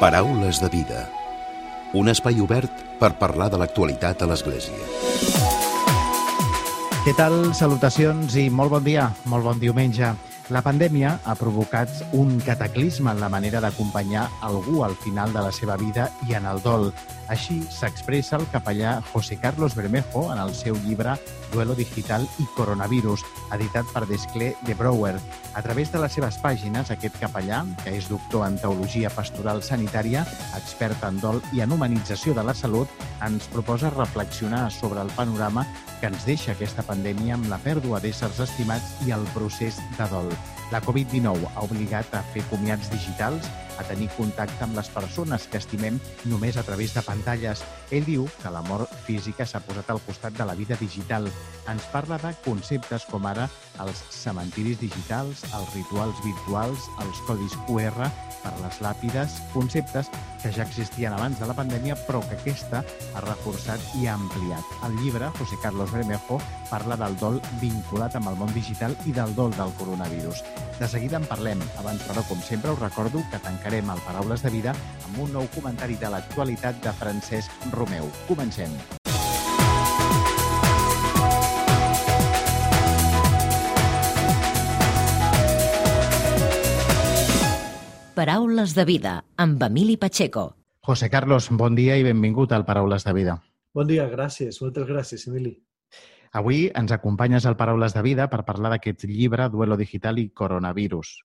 Paraules de vida. Un espai obert per parlar de l'actualitat a l'Església. Què tal? Salutacions i molt bon dia, molt bon diumenge. La pandèmia ha provocat un cataclisme en la manera d'acompanyar algú al final de la seva vida i en el dol. Així s'expressa el capellà José Carlos Bermejo en el seu llibre Duelo Digital i Coronavirus, editat per Desclé de Brouwer. A través de les seves pàgines, aquest capellà, que és doctor en Teologia Pastoral Sanitària, expert en dol i en humanització de la salut, ens proposa reflexionar sobre el panorama que ens deixa aquesta pandèmia amb la pèrdua d'éssers estimats i el procés de dol. La Covid-19 ha obligat a fer comiats digitals, a tenir contacte amb les persones que estimem només a través de pantalles. Ell diu que la mort física s'ha posat al costat de la vida digital. Ens parla de conceptes com ara els cementiris digitals, els rituals virtuals, els codis QR per les làpides, conceptes que ja existien abans de la pandèmia però que aquesta ha reforçat i ha ampliat. El llibre, José Carlos Bermejo, parla del dol vinculat amb el món digital i del dol del coronavirus. De seguida en parlem. Abans, però, com sempre, us recordo que tancarem el Paraules de Vida amb un nou comentari de l'actualitat de Francesc Romeu. Comencem. Paraules de vida amb Emili Pacheco. José Carlos, bon dia i benvingut al Paraules de Vida. Bon dia, gràcies. Moltes gràcies, Emili. Avui ens acompanyes al Paraules de Vida per parlar d'aquest llibre Duelo Digital i Coronavirus.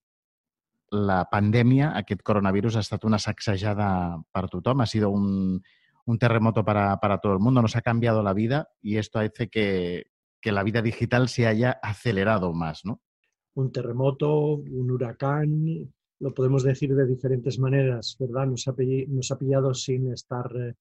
La pandèmia, aquest coronavirus, ha estat una sacsejada per tothom, ha sido un, terremoto para, todo el mundo, nos ha cambiado la vida y esto hace que, la vida digital se haya acelerado más, ¿no? Un terremoto, un huracán, lo podemos decir de diferentes maneras, ¿verdad? Nos ha, nos ha pillado sin estar eh,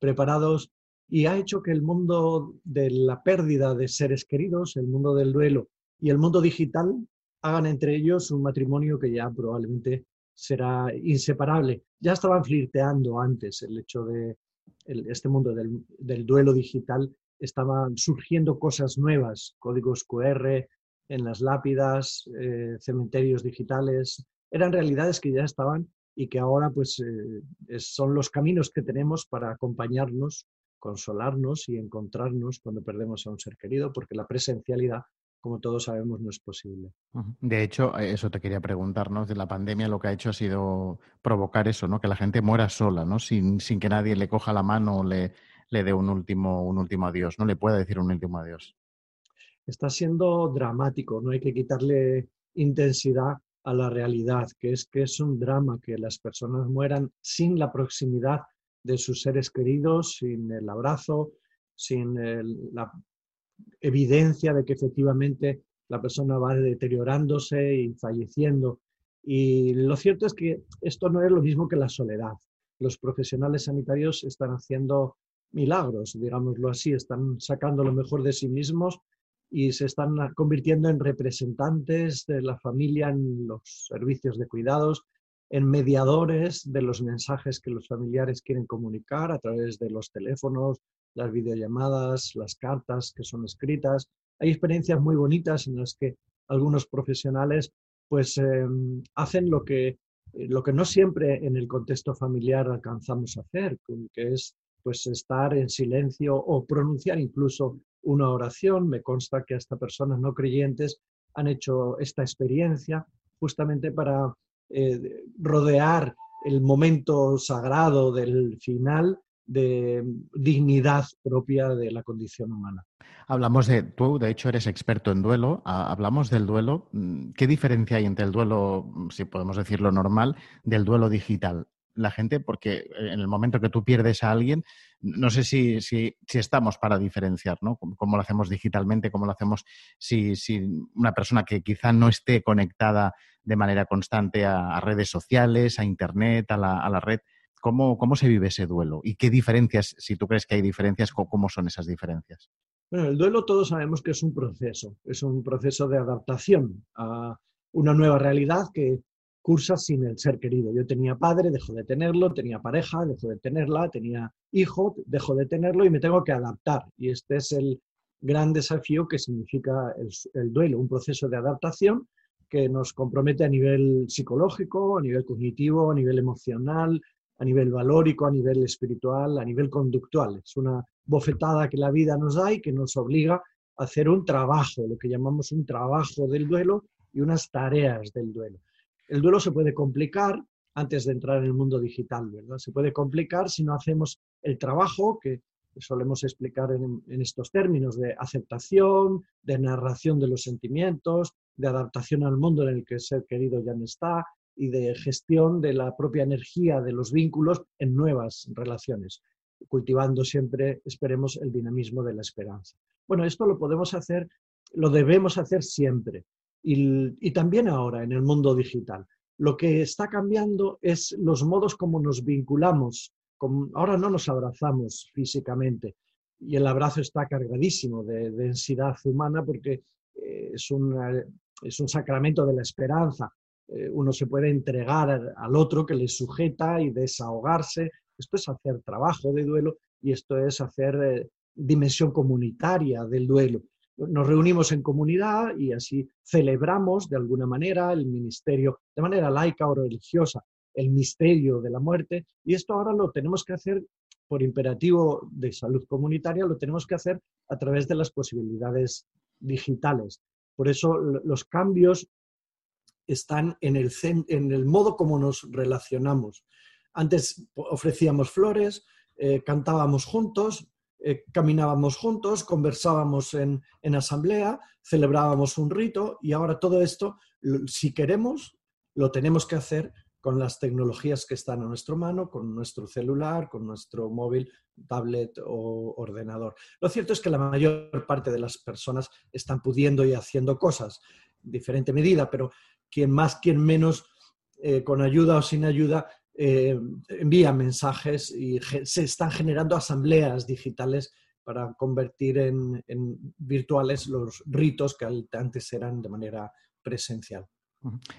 preparados y ha hecho que el mundo de la pérdida de seres queridos, el mundo del duelo y el mundo digital hagan entre ellos un matrimonio que ya probablemente será inseparable. Ya estaban flirteando antes el hecho de este mundo del, del, duelo digital, estaban surgiendo cosas nuevas, códigos QR en las lápidas, eh, cementerios digitales, eran realidades que ya estaban y que ahora pues eh, son los caminos que tenemos para acompañarnos, consolarnos y encontrarnos cuando perdemos a un ser querido, porque la presencialidad como todos sabemos, no es posible. De hecho, eh, eso te quería preguntar, ¿no? De la pandemia lo que ha hecho ha sido provocar eso, ¿no? Que la gente muera sola, ¿no? Sin, sin que nadie le coja la mano o le, le dé un último, un último adiós, ¿no? Le pueda decir un último adiós. Está siendo dramático, no hay que quitarle intensidad a la realidad, que es que es un drama que las personas mueran sin la proximidad de sus seres queridos, sin el abrazo, sin el, la evidencia de que efectivamente la persona va deteriorándose y falleciendo. Y lo cierto es que esto no es lo mismo que la soledad. Los profesionales sanitarios están haciendo milagros, digámoslo así, están sacando lo mejor de sí mismos y se están convirtiendo en representantes de la familia en los servicios de cuidados, en mediadores de los mensajes que los familiares quieren comunicar a través de los teléfonos, las videollamadas, las cartas que son escritas. Hay experiencias muy bonitas en las que algunos profesionales pues em, hacen lo que, lo que no siempre en el contexto familiar alcanzamos a hacer, que es pues estar en silencio o pronunciar incluso una oración. Me consta que hasta personas no creyentes han hecho esta experiencia justamente para eh, rodear el momento sagrado del final de dignidad propia de la condición humana. Hablamos de, tú de hecho eres experto en duelo, hablamos del duelo. Mm, ¿Qué diferencia hay entre el duelo, mm, si podemos decirlo normal, del duelo digital? La gente, porque en el momento que tú pierdes a alguien, no sé si, si, si estamos para diferenciar, ¿no? Cómo, lo hacemos digitalmente, cómo lo hacemos si, si, una persona que quizá no esté conectada de manera constante a, a redes sociales, a Internet, a la, a la red, ¿Cómo, ¿Cómo se vive ese duelo? ¿Y qué diferencias, si tú crees que hay diferencias, cómo son esas diferencias? Bueno, el duelo todos sabemos que es un proceso, es un proceso de adaptación a una nueva realidad que cursa sin el ser querido. Yo tenía padre, dejo de tenerlo, tenía pareja, dejo de tenerla, tenía hijo, dejo de tenerlo y me tengo que adaptar. Y este es el gran desafío que significa el, el duelo, un proceso de adaptación que nos compromete a nivel psicológico, a nivel cognitivo, a nivel emocional, a nivel valórico, a nivel espiritual, a nivel conductual. Es una bofetada que la vida nos da y que nos obliga a hacer un trabajo, lo que llamamos un trabajo del duelo y unas tareas del duelo. El duelo se puede complicar antes de entrar en el mundo digital, ¿verdad? Se puede complicar si no hacemos el trabajo que solemos explicar en, estos términos de aceptación, de narración de los sentimientos, de adaptación al mundo en el que el ser querido ya no está y de gestión de la propia energía de los vínculos en nuevas relaciones, cultivando siempre, esperemos, el dinamismo de la esperanza. Bueno, esto lo podemos hacer, lo debemos hacer siempre y, también ahora en el mundo digital. Lo que está cambiando es los modos como nos vinculamos. ahora no nos abrazamos físicamente y el abrazo está cargadísimo de, densidad humana porque eh, es, es un sacramento de la esperanza. Eh, uno se puede entregar al otro que le sujeta y desahogarse. Esto es hacer trabajo de duelo y esto es hacer eh, dimensión comunitaria del duelo nos reunimos en comunidad y así celebramos de alguna manera el ministerio, de manera laica o religiosa, el misterio de la muerte. Y esto ahora lo tenemos que hacer por imperativo de salud comunitaria, lo tenemos que hacer a través de las posibilidades digitales. Por eso los cambios están en el, en modo como nos relacionamos. Antes ofrecíamos flores, eh, cantábamos juntos, eh, caminábamos juntos, conversábamos en, asamblea, celebrábamos un rito y ahora todo esto, si queremos, lo tenemos que hacer con las tecnologías que están a nuestra mano, con nuestro celular, con nuestro móvil, tablet o ordenador. Lo cierto es que la mayor parte de las personas están pudiendo y haciendo cosas, en diferente medida, pero quien más, quien menos, eh, con ayuda o sin ayuda, eh, envía mensajes y se están generando asambleas digitales para convertir en, virtuales los ritos que antes eran de manera presencial.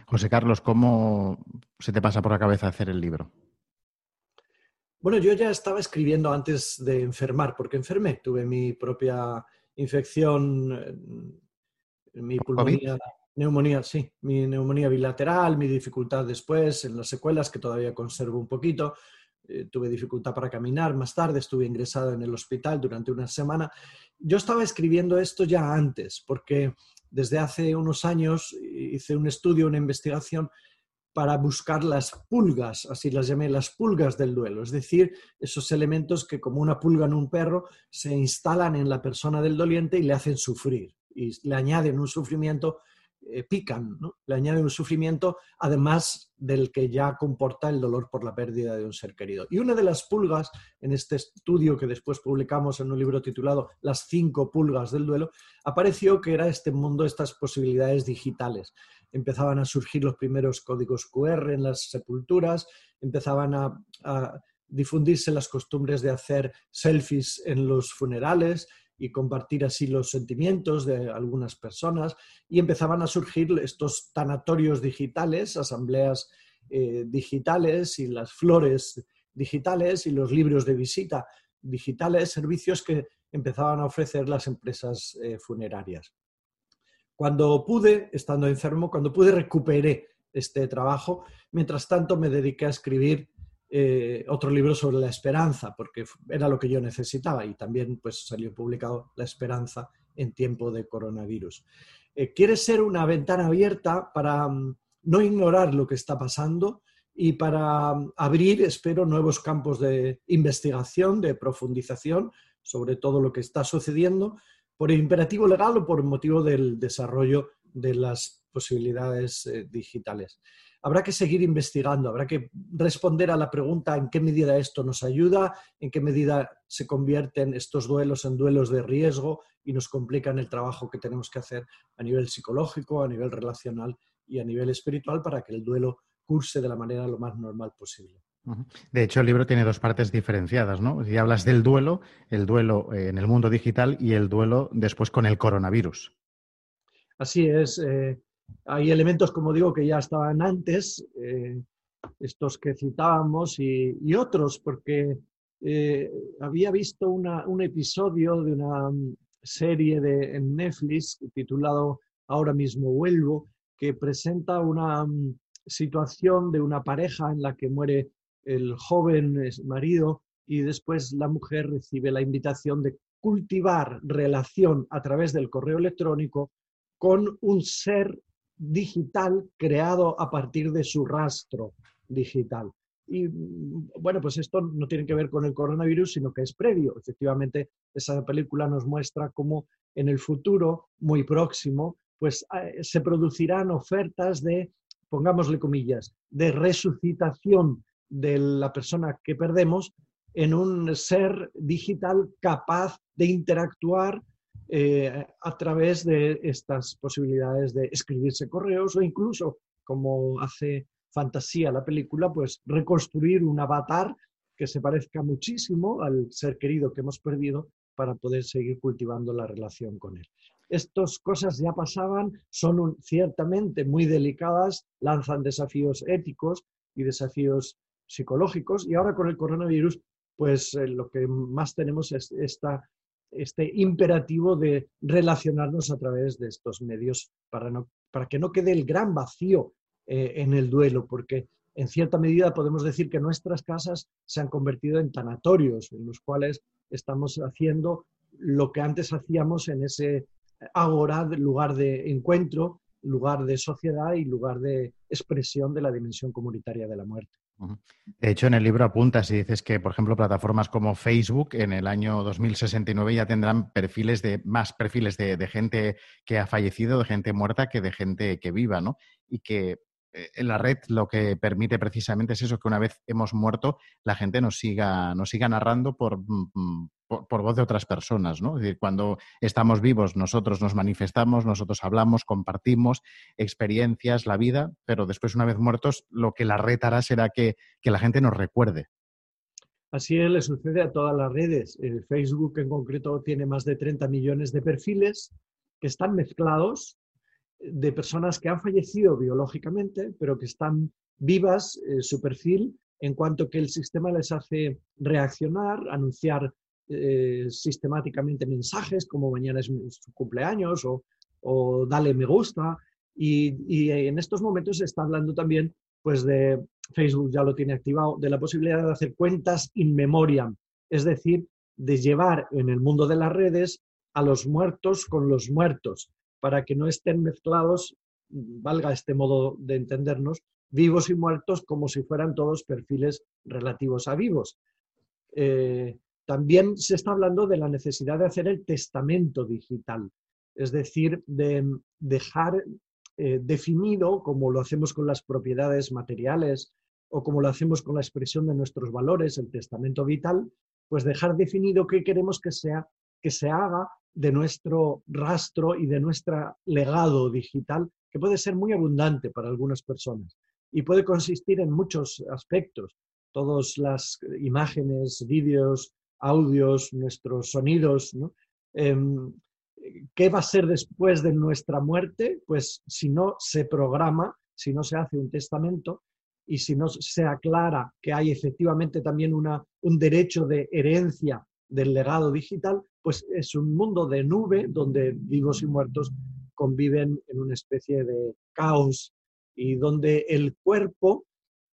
José Carlos, ¿cómo se te pasa por la cabeza hacer el libro? Bueno, yo ya estaba escribiendo antes de enfermar, porque enfermé, tuve mi propia infección, mi pulmonía Neumonía, sí, mi neumonía bilateral, mi dificultad después en las secuelas, que todavía conservo un poquito. Eh, tuve dificultad para caminar más tarde, estuve ingresado en el hospital durante una semana. Yo estaba escribiendo esto ya antes, porque desde hace unos años hice un estudio, una investigación para buscar las pulgas, así las llamé las pulgas del duelo, es decir, esos elementos que como una pulga en un perro se instalan en la persona del doliente y le hacen sufrir y le añaden un sufrimiento eh, pican, le añaden un sufrimiento además del que ya comporta el dolor por la pérdida de un ser querido. Y una de las pulgas en este estudio que después publicamos en un libro titulado Las cinco pulgas del duelo, apareció que era este mundo, estas posibilidades digitales. Empezaban a surgir los primeros códigos QR en las sepulturas, empezaban a difundirse las costumbres de hacer selfies en los funerales, y compartir así los sentimientos de algunas personas y empezaban a surgir estos tanatorios digitales, asambleas eh, digitales y las flores digitales y los libros de visita digitales, servicios que empezaban a ofrecer las empresas eh, funerarias. Cuando pude, estando enfermo, cuando pude recuperé este trabajo, mientras tanto me dediqué a escribir eh, otro libro sobre la esperanza, porque era lo que yo necesitaba y también pues, salió publicado La esperanza en tiempo de coronavirus. Eh, quiere ser una ventana abierta para mm, no ignorar lo que está pasando y para mm, abrir, espero, nuevos campos de investigación, de profundización sobre todo lo que está sucediendo por el imperativo legal o por motivo del desarrollo de las posibilidades eh, digitales habrá que seguir investigando, habrá que responder a la pregunta en qué medida esto nos ayuda, en qué medida se convierten estos duelos en duelos de riesgo y nos complican el trabajo que tenemos que hacer a nivel psicológico, a nivel relacional y a nivel espiritual para que el duelo curse de la manera lo más normal posible. De hecho, el libro tiene dos partes diferenciadas, ¿no? Si hablas del duelo, el duelo eh, en el mundo digital y el duelo después con el coronavirus. Así es. Eh, hay elementos, como digo, que ya estaban antes, eh, estos que citábamos, y, otros, porque eh, había visto un episodio de una mm, serie de, en Netflix titulado Ahora mismo vuelvo, que presenta una mm, situación de una pareja en la que muere el joven marido y después la mujer recibe la invitación de cultivar relación a través del correo electrónico con un ser digital creado a partir de su rastro digital. Y bueno, pues esto no tiene que ver con el coronavirus, sino que es previo. Efectivamente, esa película nos muestra cómo en el futuro muy próximo, pues eh, se producirán ofertas de, pongámosle comillas, de resucitación de la persona que perdemos en un ser digital capaz de interactuar eh, a través de estas posibilidades de escribirse correos o incluso, como hace fantasía la película, pues reconstruir un avatar que se parezca muchísimo al ser querido que hemos perdido para poder seguir cultivando la relación con él. Estas cosas ya pasaban, son ciertamente muy delicadas, lanzan desafíos éticos y desafíos psicológicos y ahora con el coronavirus pues eh, lo que más tenemos es esta, este imperativo de relacionarnos a través de estos medios para, no, para que no quede el gran vacío eh, en el duelo, porque en cierta medida podemos decir que nuestras casas se han convertido en tanatorios, en los cuales estamos haciendo lo que antes hacíamos en ese agora, lugar de encuentro, lugar de sociedad y lugar de expresión de la dimensión comunitaria de la muerte. De hecho, en el libro apuntas y dices que, por ejemplo, plataformas como Facebook en el año 2069 ya tendrán perfiles de más perfiles de, de, gente que ha fallecido, de gente muerta, que de gente que viva, ¿no? Y que en la red lo que permite precisamente es eso, que una vez hemos muerto, la gente nos siga, nos siga narrando por, mm, mm, por, voz de otras personas, ¿no? Es decir, cuando estamos vivos, nosotros nos manifestamos, nosotros hablamos, compartimos experiencias, la vida, pero después, una vez muertos, lo que la red hará será que, que la gente nos recuerde. Así le sucede a todas las redes. El Facebook en concreto tiene más de 30 millones de perfiles que están mezclados de personas que han fallecido biológicamente, pero que están vivas, eh, su perfil, en cuanto que el sistema les hace reaccionar, anunciar eh, sistemáticamente mensajes como mañana es su cumpleaños o, dale me gusta. Y, en estos momentos se está hablando también, pues de Facebook ya lo tiene activado, de la posibilidad de hacer cuentas in memoriam, es decir, de llevar en el mundo de las redes a los muertos con los muertos para que no estén mezclados, valga este modo de entendernos, vivos y muertos como si fueran todos perfiles relativos a vivos. Eh, también se está hablando de la necesidad de hacer el testamento digital, es decir, de dejar eh, definido, como lo hacemos con las propiedades materiales o como lo hacemos con la expresión de nuestros valores, el testamento vital, pues dejar definido qué queremos que, sea, que se haga de nuestro rastro y de nuestro legado digital, que puede ser muy abundante para algunas personas y puede consistir en muchos aspectos. Todas las imágenes, vídeos, audios, nuestros sonidos. Em, ¿Qué va a ser después de nuestra muerte? Pues si no se programa, si no se hace un testamento y si no se aclara que hay efectivamente también una, un derecho de herencia del legado digital, pues es un mundo de nube donde vivos y muertos conviven en una especie de caos y donde el cuerpo,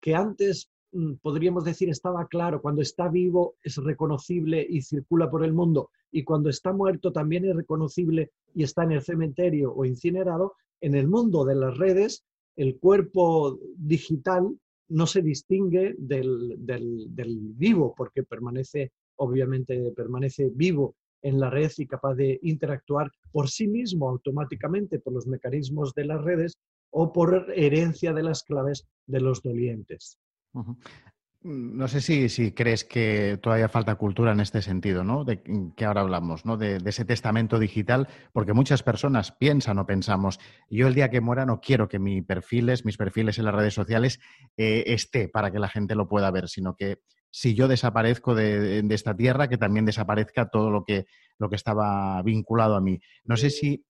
que antes mm, podríamos decir estaba claro, cuando está vivo es reconocible y circula por el mundo, y cuando está muerto también es reconocible y está en el cementerio o incinerado, en el mundo de las redes, el cuerpo digital no se distingue del, del vivo porque permanece, obviamente, permanece vivo en la red y capaz de interactuar por sí mismo automáticamente por los mecanismos de las redes o por herencia de las claves de los dolientes. No sé si, si, crees que todavía falta cultura en este sentido, ¿no? De que ahora hablamos, ¿no? De, ese testamento digital, porque muchas personas piensan o pensamos, yo el día que muera no quiero que mis perfiles, mis perfiles en las redes sociales eh, esté para que la gente lo pueda ver, sino que si yo desaparezco de, esta tierra, que también desaparezca todo lo que, lo que estaba vinculado a mí. No sé si,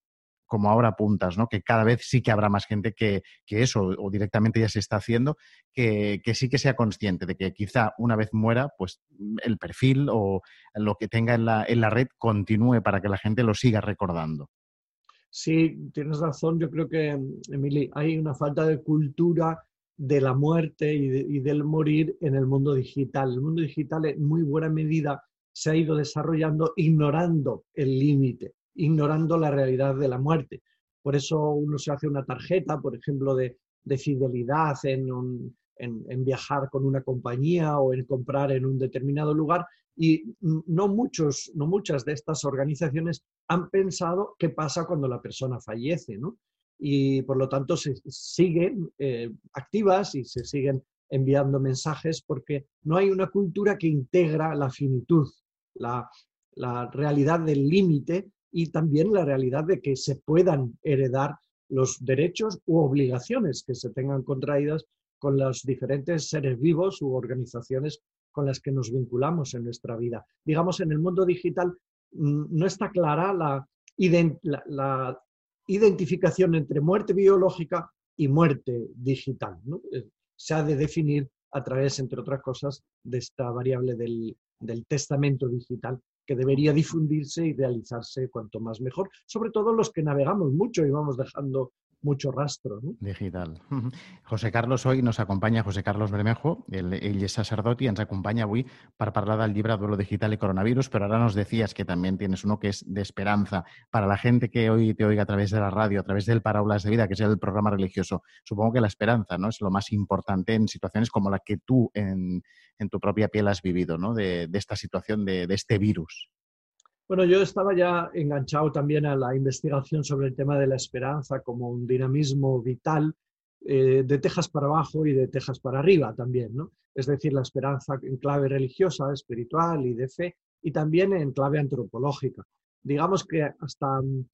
como ahora apuntas, ¿no? que cada vez sí que habrá más gente que, eso, o directamente ya se está haciendo, que, sí que sea consciente de que quizá una vez muera, pues el perfil o lo que tenga en la, en la red continúe para que la gente lo siga recordando. Sí, tienes razón. Yo creo que, Emily, hay una falta de cultura de la muerte y, del morir en el mundo digital. El mundo digital en muy buena medida se ha ido desarrollando ignorando el límite, ignorando la realidad de la muerte. Por eso uno se hace una tarjeta, por ejemplo, de, fidelidad en, en, viajar con una compañía o en comprar en un determinado lugar y no, muchos, no muchas de estas organizaciones han pensado qué pasa cuando la persona fallece, ¿no? Y por lo tanto se siguen eh, activas y se siguen enviando mensajes porque no hay una cultura que integra la finitud, la, la realidad del límite y también la realidad de que se puedan heredar los derechos u obligaciones que se tengan contraídas con los diferentes seres vivos u organizaciones con las que nos vinculamos en nuestra vida. Digamos, en el mundo digital mm, no está clara la, identificación entre muerte biológica y muerte digital. Eh, se ha de definir a través, entre otras cosas, de esta variable del, del testamento digital que debería difundirse y realizarse cuanto más mejor, sobre todo los que navegamos mucho y vamos dejando mucho rastro. No? Digital. José Carlos, hoy nos acompanya José Carlos Bermejo, ell, ell és sacerdot i ens acompanya avui per parlar del llibre Duelo Digital y Coronavirus, pero ahora nos decías que también tienes uno que es de esperanza para la gente que hoy te oiga a través de la radio, a través del Parábolas de Vida, que es el programa religioso. Supongo que la esperanza ¿no? es lo más importante en situaciones como la que tú en, en tu propia piel has vivido, ¿no? de, de esta situación, de, de este virus. Bueno, yo estaba ya enganchado también a la investigación sobre el tema de la esperanza como un dinamismo vital eh, de Texas para abajo y de Texas para arriba también, ¿no? Es decir, la esperanza en clave religiosa, espiritual y de fe, y también en clave antropológica. Digamos que hasta mm,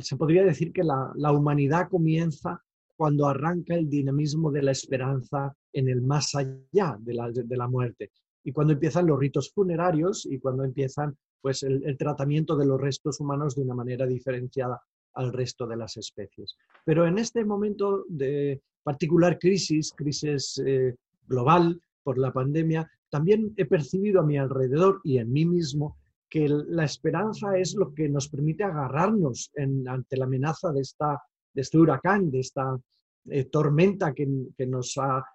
se podría decir que la, humanidad comienza cuando arranca el dinamismo de la esperanza en el más allá de la, de la muerte y cuando empiezan los ritos funerarios y cuando empiezan pues el, tratamiento de los restos humanos de una manera diferenciada al resto de las especies. Pero en este momento de particular crisis, crisis eh, global por la pandemia, también he percibido a mi alrededor y en mí mismo que la esperanza es lo que nos permite agarrarnos ante la amenaza de, esta, de este huracán, de esta eh, tormenta que, nos,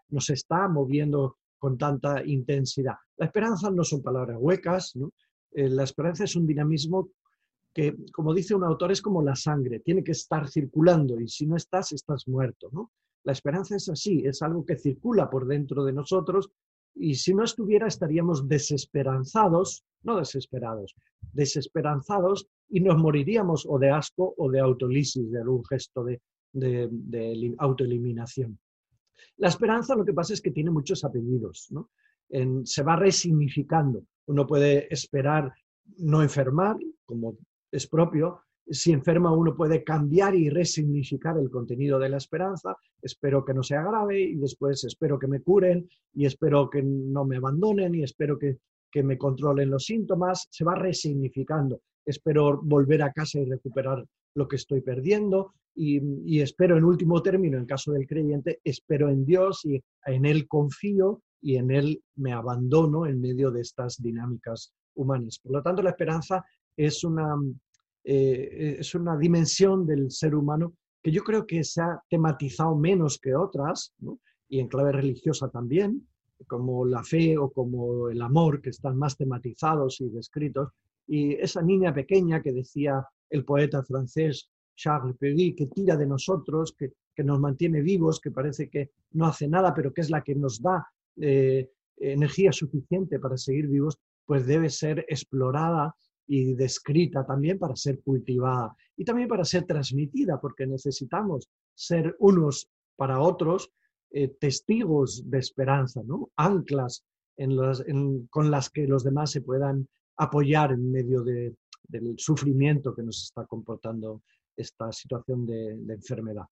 nos está moviendo con tanta intensidad. La esperanza no son palabras huecas, ¿no? Eh, la esperanza es un dinamismo que, como dice un autor, es como la sangre, tiene que estar circulando y si no estás, estás muerto. ¿no? La esperanza es así, es algo que circula por dentro de nosotros y si no estuviera estaríamos desesperanzados, no desesperados, desesperanzados y nos moriríamos o de asco o de autolisis, de algún gesto de, autoeliminación. La esperanza lo que pasa es que tiene muchos apellidos, ¿no? se va resignificando. Uno puede esperar no enfermar, como es propio. Si enferma, uno puede cambiar y resignificar el contenido de la esperanza. Espero que no sea grave y después espero que me curen y espero que no me abandonen y espero que, que me controlen los síntomas. Se va resignificando. Espero volver a casa y recuperar lo que estoy perdiendo y, y, espero en último término, en caso del creyente, espero en Dios y en Él confío y en él me abandono en medio de estas dinámicas humanas. Por lo tanto, la esperanza es una, eh, es una dimensión del ser humano que yo creo que se ha tematizado menos que otras, y en clave religiosa también, como la fe o como el amor, que están más tematizados y descritos. Y esa niña pequeña que decía el poeta francés Charles Péguy, que tira de nosotros, que, que, nos mantiene vivos, que parece que no hace nada, pero que es la que nos da eh, energía suficiente para seguir vivos, pues debe ser explorada y descrita también para ser cultivada y también para ser transmitida, porque necesitamos ser unos para otros eh, testigos de esperanza, anclas con las que los demás se puedan apoyar en medio del sufrimiento que nos está comportando esta situación de enfermedad.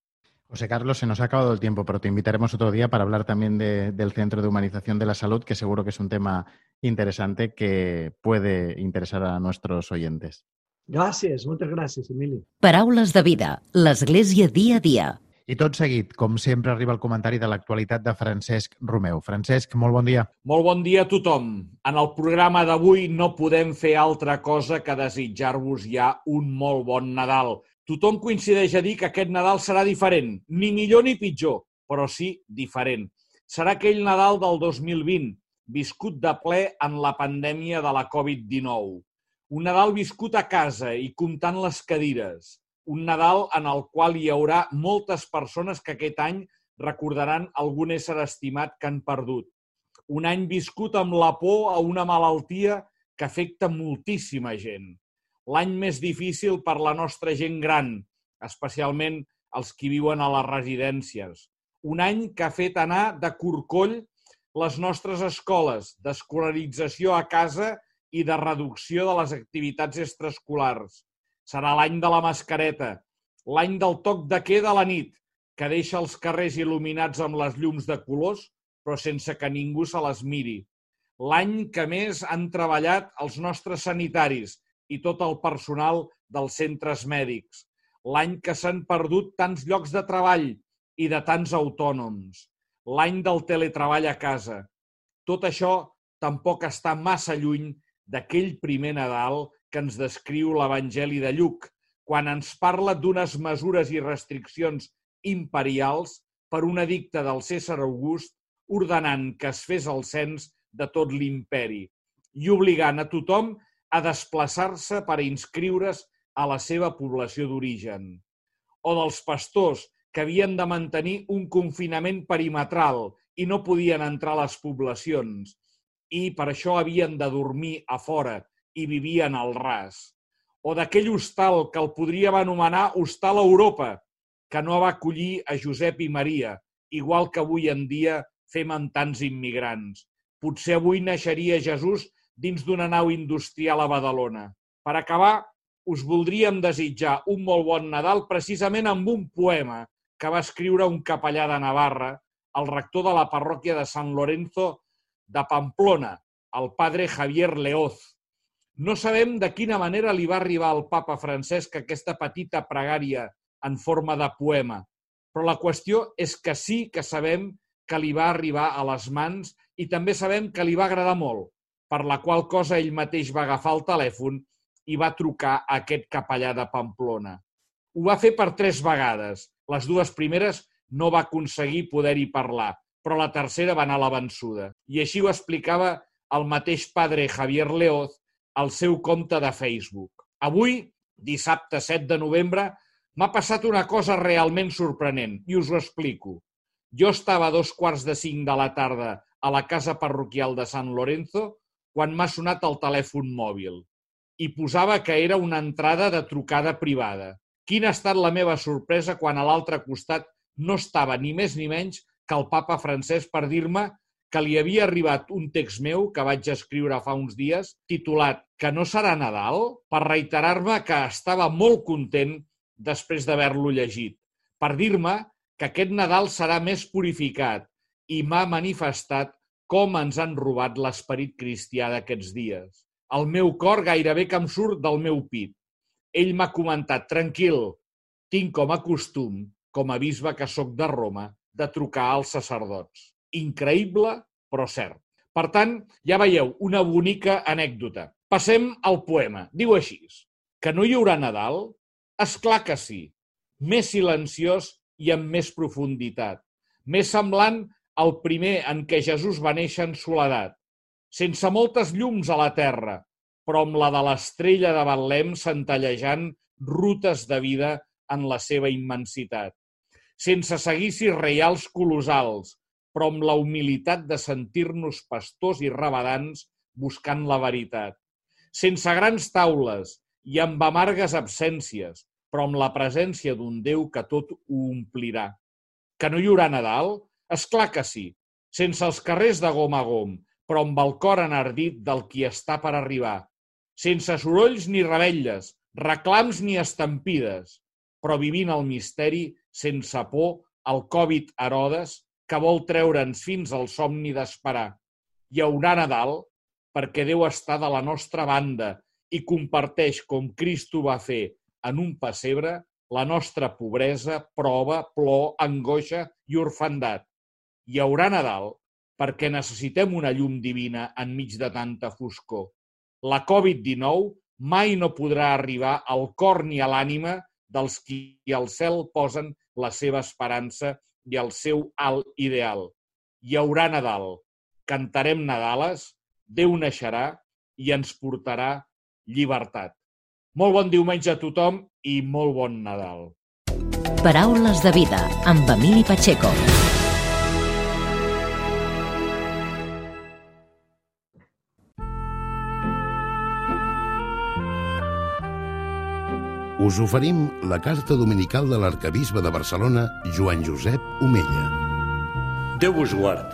José Carlos, se nos ha acabado el tiempo, pero te invitaremos otro día para hablar también del Centro de Humanización de la Salud, que seguro que es un tema interesante que puede interesar a nuestros oyentes. Gràcies, moltes gràcies, Emili. Paraules de vida, l'Església dia a dia. I tot seguit, com sempre, arriba el comentari de l'actualitat de Francesc Romeu. Francesc, molt bon dia. Molt bon dia a tothom. En el programa d'avui no podem fer altra cosa que desitjar-vos ja un molt bon Nadal tothom coincideix a dir que aquest Nadal serà diferent, ni millor ni pitjor. però sí diferent. Serà aquell Nadal del 2020, viscut de ple en la pandèmia de la Covid-19. Un Nadal viscut a casa i comptant les cadires. Un Nadal en el qual hi haurà moltes persones que aquest any recordaran algun ésser estimat que han perdut. Un any viscut amb la por a una malaltia que afecta moltíssima gent. L'any més difícil per la nostra gent gran, especialment els qui viuen a les residències. Un any que ha fet anar de corcoll les nostres escoles, d'escolarització a casa i de reducció de les activitats extraescolars. Serà l'any de la mascareta, l'any del toc de queda a la nit, que deixa els carrers il·luminats amb les llums de colors, però sense que ningú se les miri. L'any que més han treballat els nostres sanitaris i tot el personal dels centres mèdics l'any que s'han perdut tants llocs de treball i de tants autònoms, l'any del teletreball a casa. Tot això tampoc està massa lluny d'aquell primer Nadal que ens descriu l'Evangeli de Lluc, quan ens parla d'unes mesures i restriccions imperials per un edicte del César August ordenant que es fes el cens de tot l'imperi i obligant a tothom a desplaçar-se per inscriure's a la seva població d'origen, o dels pastors que havien de mantenir un confinament perimetral i no podien entrar a les poblacions i per això havien de dormir a fora i vivien al ras. O d'aquell hostal que el podríem anomenar Hostal Europa, que no va acollir a Josep i Maria, igual que avui en dia fem amb tants immigrants. Potser avui naixeria Jesús dins d'una nau industrial a Badalona. Per acabar, us voldríem desitjar un molt bon Nadal precisament amb un poema que va escriure un capellà de Navarra, el rector de la parròquia de Sant Lorenzo de Pamplona, el padre Javier Leoz. No sabem de quina manera li va arribar al papa Francesc aquesta petita pregària en forma de poema, però la qüestió és que sí que sabem que li va arribar a les mans i també sabem que li va agradar molt, per la qual cosa ell mateix va agafar el telèfon i va trucar a aquest capellà de Pamplona. Ho va fer per tres vegades. Les dues primeres no va aconseguir poder-hi parlar, però la tercera va anar a la vençuda. I així ho explicava el mateix padre Javier Leoz al seu compte de Facebook. Avui, dissabte 7 de novembre, m'ha passat una cosa realment sorprenent i us ho explico. Jo estava a dos quarts de cinc de la tarda a la casa parroquial de Sant Lorenzo quan m'ha sonat el telèfon mòbil i posava que era una entrada de trucada privada. Quina ha estat la meva sorpresa quan a l'altre costat no estava ni més ni menys que el papa francès per dir-me que li havia arribat un text meu que vaig escriure fa uns dies titulat Que no serà Nadal per reiterar-me que estava molt content després d'haver-lo llegit, per dir-me que aquest Nadal serà més purificat i m'ha manifestat com ens han robat l'esperit cristià d'aquests dies. El meu cor gairebé que em surt del meu pit. Ell m'ha comentat, tranquil, tinc com a costum, com a bisbe que sóc de Roma, de trucar als sacerdots. Increïble, però cert. Per tant, ja veieu, una bonica anècdota. Passem al poema. Diu així, que no hi haurà Nadal? És clar que sí. Més silenciós i amb més profunditat. Més semblant al primer en què Jesús va néixer en soledat sense moltes llums a la terra, però amb la de l'estrella de Betlem centellejant rutes de vida en la seva immensitat. Sense seguicis reials colossals, però amb la humilitat de sentir-nos pastors i rabadans buscant la veritat. Sense grans taules i amb amargues absències, però amb la presència d'un Déu que tot ho omplirà. Que no hi haurà Nadal? És clar que sí. Sense els carrers de gom a gom, però amb el cor enardit del qui està per arribar, sense sorolls ni rebelles, reclams ni estampides, però vivint el misteri sense por al Covid Herodes que vol treure'ns fins al somni d'esperar. Hi haurà Nadal perquè Déu està de la nostra banda i comparteix com Cristo va fer en un pessebre la nostra pobresa, prova, plor, angoixa i orfandat. Hi haurà Nadal perquè necessitem una llum divina enmig de tanta foscor. La Covid-19 mai no podrà arribar al cor ni a l'ànima dels qui al cel posen la seva esperança i el seu alt ideal. Hi haurà Nadal, cantarem Nadales, Déu naixerà i ens portarà llibertat. Molt bon diumenge a tothom i molt bon Nadal. Paraules de vida amb Emili Pacheco. Us oferim la carta dominical de l'arcabisbe de Barcelona, Joan Josep Omella. Déu vos guard.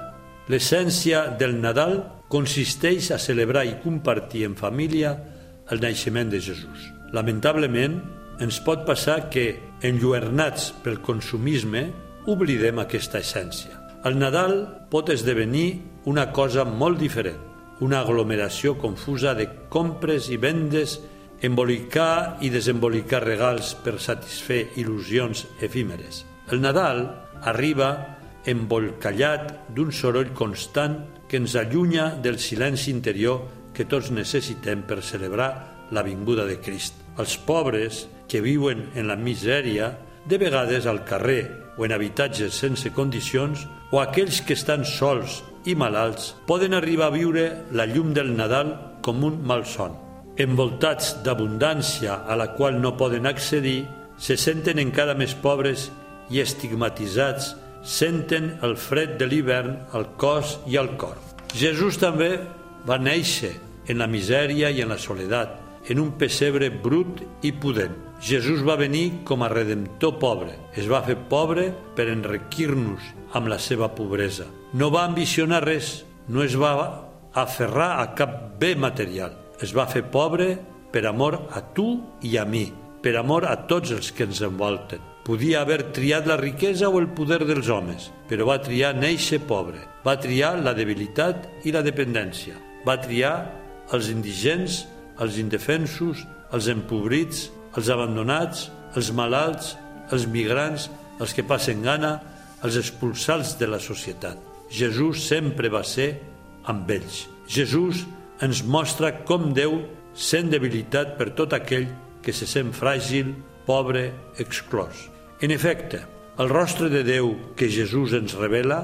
L'essència del Nadal consisteix a celebrar i compartir en família el naixement de Jesús. Lamentablement, ens pot passar que, enlluernats pel consumisme, oblidem aquesta essència. El Nadal pot esdevenir una cosa molt diferent, una aglomeració confusa de compres i vendes embolicar i desembolicar regals per satisfer il·lusions efímeres. El Nadal arriba embolcallat d'un soroll constant que ens allunya del silenci interior que tots necessitem per celebrar la vinguda de Crist. Els pobres, que viuen en la misèria, de vegades al carrer o en habitatges sense condicions, o aquells que estan sols i malalts, poden arribar a viure la llum del Nadal com un malson envoltats d'abundància a la qual no poden accedir, se senten encara més pobres i estigmatitzats, senten el fred de l'hivern al cos i al cor. Jesús també va néixer en la misèria i en la soledat, en un pessebre brut i pudent. Jesús va venir com a redemptor pobre. Es va fer pobre per enriquir-nos amb la seva pobresa. No va ambicionar res, no es va aferrar a cap bé material es va fer pobre per amor a tu i a mi, per amor a tots els que ens envolten. Podia haver triat la riquesa o el poder dels homes, però va triar néixer pobre. Va triar la debilitat i la dependència. Va triar els indigents, els indefensos, els empobrits, els abandonats, els malalts, els migrants, els que passen gana, els expulsats de la societat. Jesús sempre va ser amb ells. Jesús ens mostra com Déu sent debilitat per tot aquell que se sent fràgil, pobre, exclòs. En efecte, el rostre de Déu que Jesús ens revela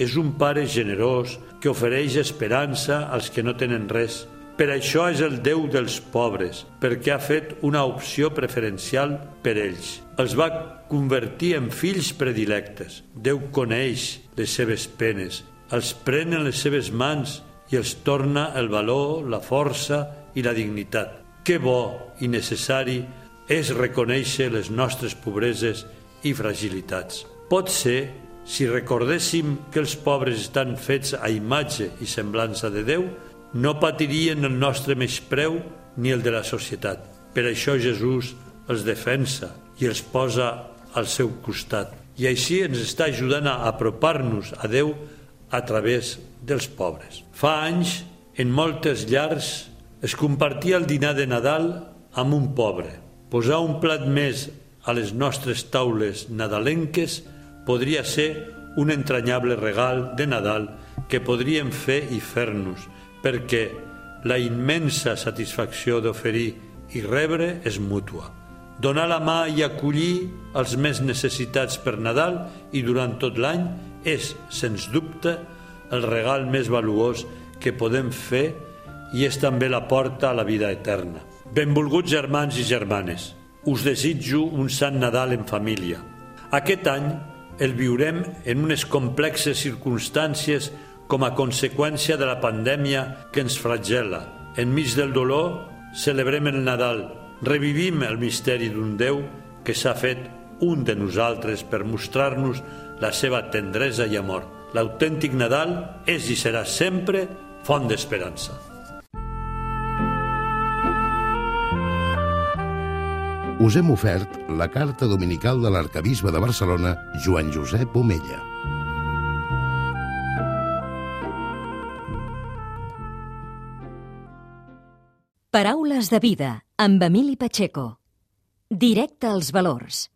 és un pare generós que ofereix esperança als que no tenen res. Per això és el Déu dels pobres, perquè ha fet una opció preferencial per ells. Els va convertir en fills predilectes. Déu coneix les seves penes, els pren en les seves mans i els torna el valor, la força i la dignitat. Que bo i necessari és reconèixer les nostres pobreses i fragilitats. Pot ser, si recordéssim que els pobres estan fets a imatge i semblança de Déu, no patirien el nostre menyspreu ni el de la societat. Per això Jesús els defensa i els posa al seu costat. I així ens està ajudant a apropar-nos a Déu a través dels pobres. Fa anys, en moltes llars, es compartia el dinar de Nadal amb un pobre. Posar un plat més a les nostres taules nadalenques podria ser un entranyable regal de Nadal que podríem fer i fer-nos, perquè la immensa satisfacció d'oferir i rebre és mútua. Donar la mà i acollir els més necessitats per Nadal i durant tot l'any és, sens dubte, el regal més valuós que podem fer i és també la porta a la vida eterna. Benvolguts germans i germanes, us desitjo un sant Nadal en família. Aquest any el viurem en unes complexes circumstàncies com a conseqüència de la pandèmia que ens flagela. Enmig del dolor, celebrem el Nadal, revivim el misteri d'un Déu que s'ha fet un de nosaltres per mostrar-nos la seva tendresa i amor. L'autèntic Nadal és i serà sempre font d'esperança. Us hem ofert la carta dominical de l'arcabisbe de Barcelona, Joan Josep Omella. Paraules de vida amb Emili Pacheco. Directe als valors.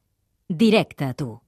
Directe a tu.